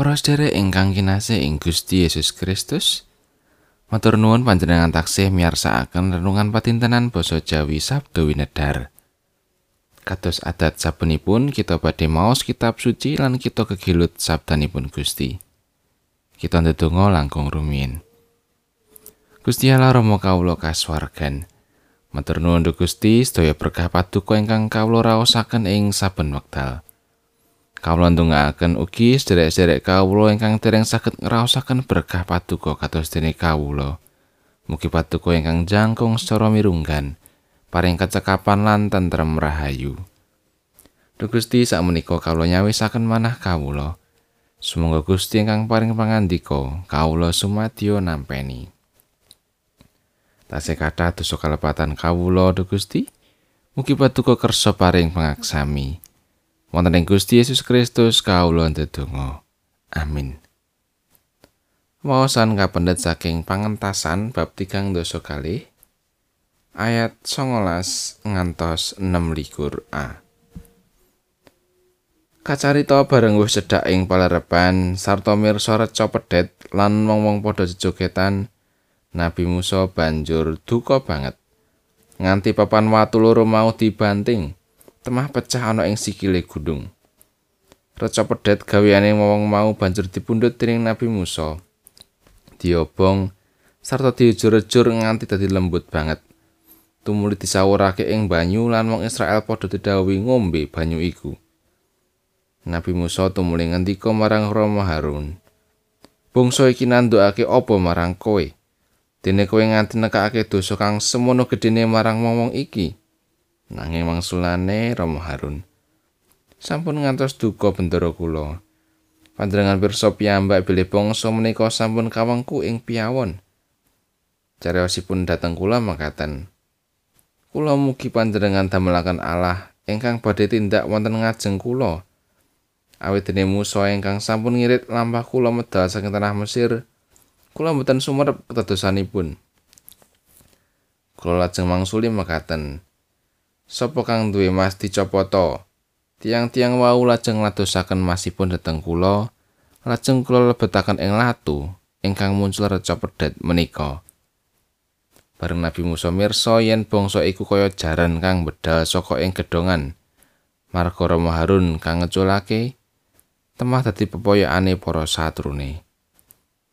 Para sedherek ingkang kinasih ing Gusti Yesus Kristus, matur nuwun panjenengan taksih miyarsakaken renungan patintenan basa Jawi Sabdo Winedar. Kados adat sabenipun kita badhe maos kitab suci lan kita kegilut sabdanipun Gusti. Kita ndedonga langkung rumiyin. Gusti Allah Rama kawula kasuwargan. Matur nuwun Gusti, sedaya berkah paduka ingkang kawula raosaken ing saben wekdal. Kawula ndongaaken ugi sederek-sederek kawula ingkang dereng saged ngraosaken berkah paduka kados dene kawula. Mugi paduka ingkang jangkung secara mirunggan, paring kecekapan lan tentrem rahayu. Duh Gusti sakmenika kawula nyawisaken manah kawula. Sumangga Gusti ingkang paring pangandika kawula sumadyo nampeni. Tasih kathah dosa kalepatan kawula Duh Gusti. Mugi paduka kersa paring pangaksami. Wonten ing Gusti Yesus Kristus kawula ndedonga. Amin. Wawasan kapendet saking pangentasan bab tigang dosa kali ayat 19 ngantos 6 likur A. Kacarita bareng wis cedhak ing palerepan sarta mirsa reca pedhet lan wong-wong padha jejogetan Nabi Musa banjur duka banget nganti papan watu loro mau dibanting temah pecah ana ing sikile gunung. Reca pedhet gaweane wong mau banjur dipundhut dening Nabi Musa. Diobong sarta diujur-ujur nganti dadi lembut banget. Tumuli disawurake ing banyu lan wong Israel padha didhawuhi ngombe banyu iku. Nabi Musa tumuli ngendika marang Rama Harun. Bangsa iki nandukake apa marang kowe? Dene kowe nganti nekake dosa kang semono gedene marang wong-wong iki. Nanging mangsulane Rama Harun. Sampun ngantos duka bendera kula. Panjenengan pirsa piyambak bilih bangsa menika sampun kawengku ing piyawon. Cariyosipun dhateng kula makaten. Kula mugi panjenengan damelaken Allah ingkang badhe tindak wonten ngajeng kula. Awit dene Musa ingkang sampun ngirit lampah kula medal saking tanah Mesir, kula mboten sumerep kedadosanipun. Kula lajeng mangsuli makaten. Sopo kang duwe mas dicopoto? Tiang-tiang wau lajeng ladosaken masipun dhateng kula, lajeng kula lebetaken ing latu ingkang muncul reca pedhet menika. Bareng Nabi Musa mirsa yen bangsa iku kaya jaran kang bedal saka ing gedongan. Marga Rama Harun kang ngeculake temah dadi pepoyokane para satrune.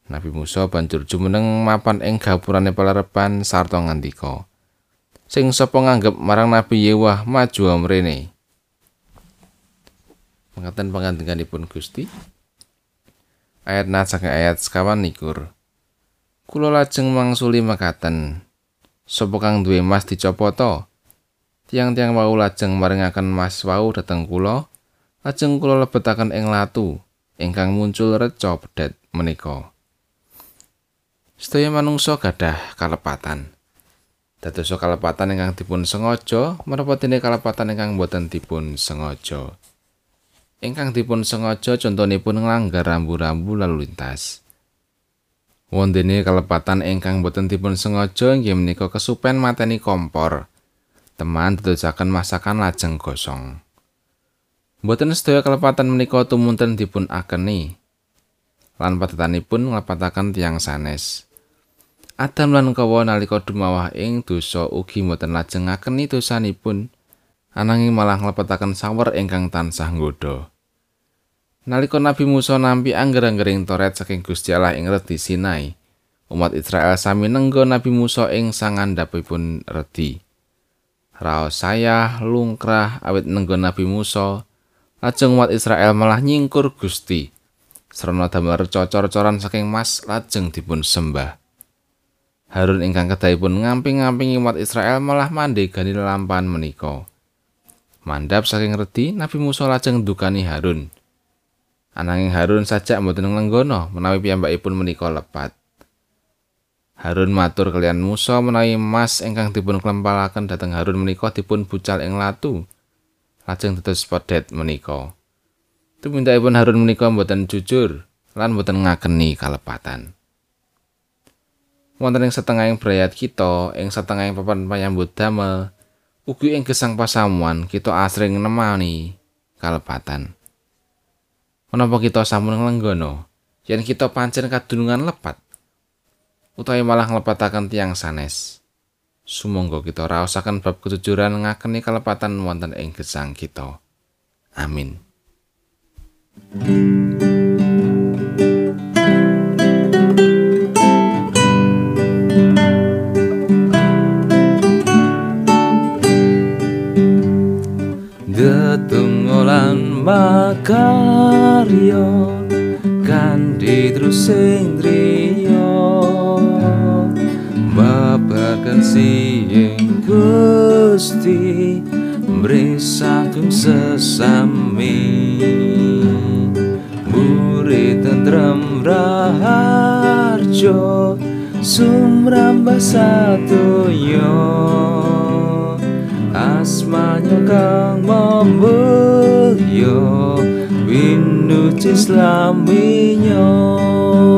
Nabi Musa banjur jumeneng mapan ing gapurane pelerepan sarta ngandika. Sing sapa nganggep marang Nabi Yewah maju amrene. Mengatakan pangandhenganipun Gusti. Ayat na ayat sekawan nikur. Kulo lajeng mangsuli makaten. Sapa kang duwe mas dicopoto? Tiang-tiang wau lajeng maringaken mas wau dhateng kula. Lajeng kula lebetaken ing latu ingkang muncul reca pedhet menika. Sedaya manungsa gadah kalepatan. Dados kalepatan ingkang dipun sengaja menapa dene kalepatan ingkang boten dipun sengaja? Ingkang dipun sengaja contonipun nglanggar rambu-rambu lalu lintas. Wondene kalepatan ingkang boten dipun sengaja inggih menika kesupen mateni kompor. Teman dadosaken masakan lajeng gosong. Boten sedaya kalepatan menika tumunten dipun akeni. Lan padatanipun nglepataken tiang sanes Adam lan kawa nalika dumawah ing dosa ugi mboten lajeng ngakeni dosanipun ananging malah nglepetaken sawer ingkang tansah nggodha. Nalika Nabi Musa nampi angger-anggering toret saking Gusti Allah ing redi Sinai, umat Israel sami nenggo Nabi Musa ing sangandhapipun redi. Raos saya lungkrah awit nenggo Nabi Musa, lajeng umat Israel malah nyingkur Gusti. Serana damel cocor-coran saking mas lajeng dipun sembah. Harun ingkang kedahipun ngamping-ngampingi umat Israel malah mandhegani lampahan menika. Mandap saking redi Nabi Musa lajeng dukani Harun. Ananging Harun sajak mboten nglenggono menawi piyambakipun menika lepat. Harun matur kalian Musa menawi emas ingkang dipun klempalaken dhateng Harun menika dipun bucal ing latu. Lajeng dados pedet menika. Tumindakipun Harun menika mboten jujur lan mboten ngakeni kalepatan. Wonten ing setengahing brayat kita ing setengahing papan panyambut damel ugi ing gesang pasamuan kita asring nemani kalepatan. Menapa kita sampun nglenggono yen kita pancen kadunungan lepat utawi malah nglepataken tiang sanes. Sumangga kita raosaken bab kejujuran ngakeni kelepatan wonten ing gesang kita. Amin. Detunggolan Pedro Sendrio Babakan yang gusti Mri sesami. Murid tentrem raharjo sumramba satu yo Asmanyo kang membelyo Win Islam Minyo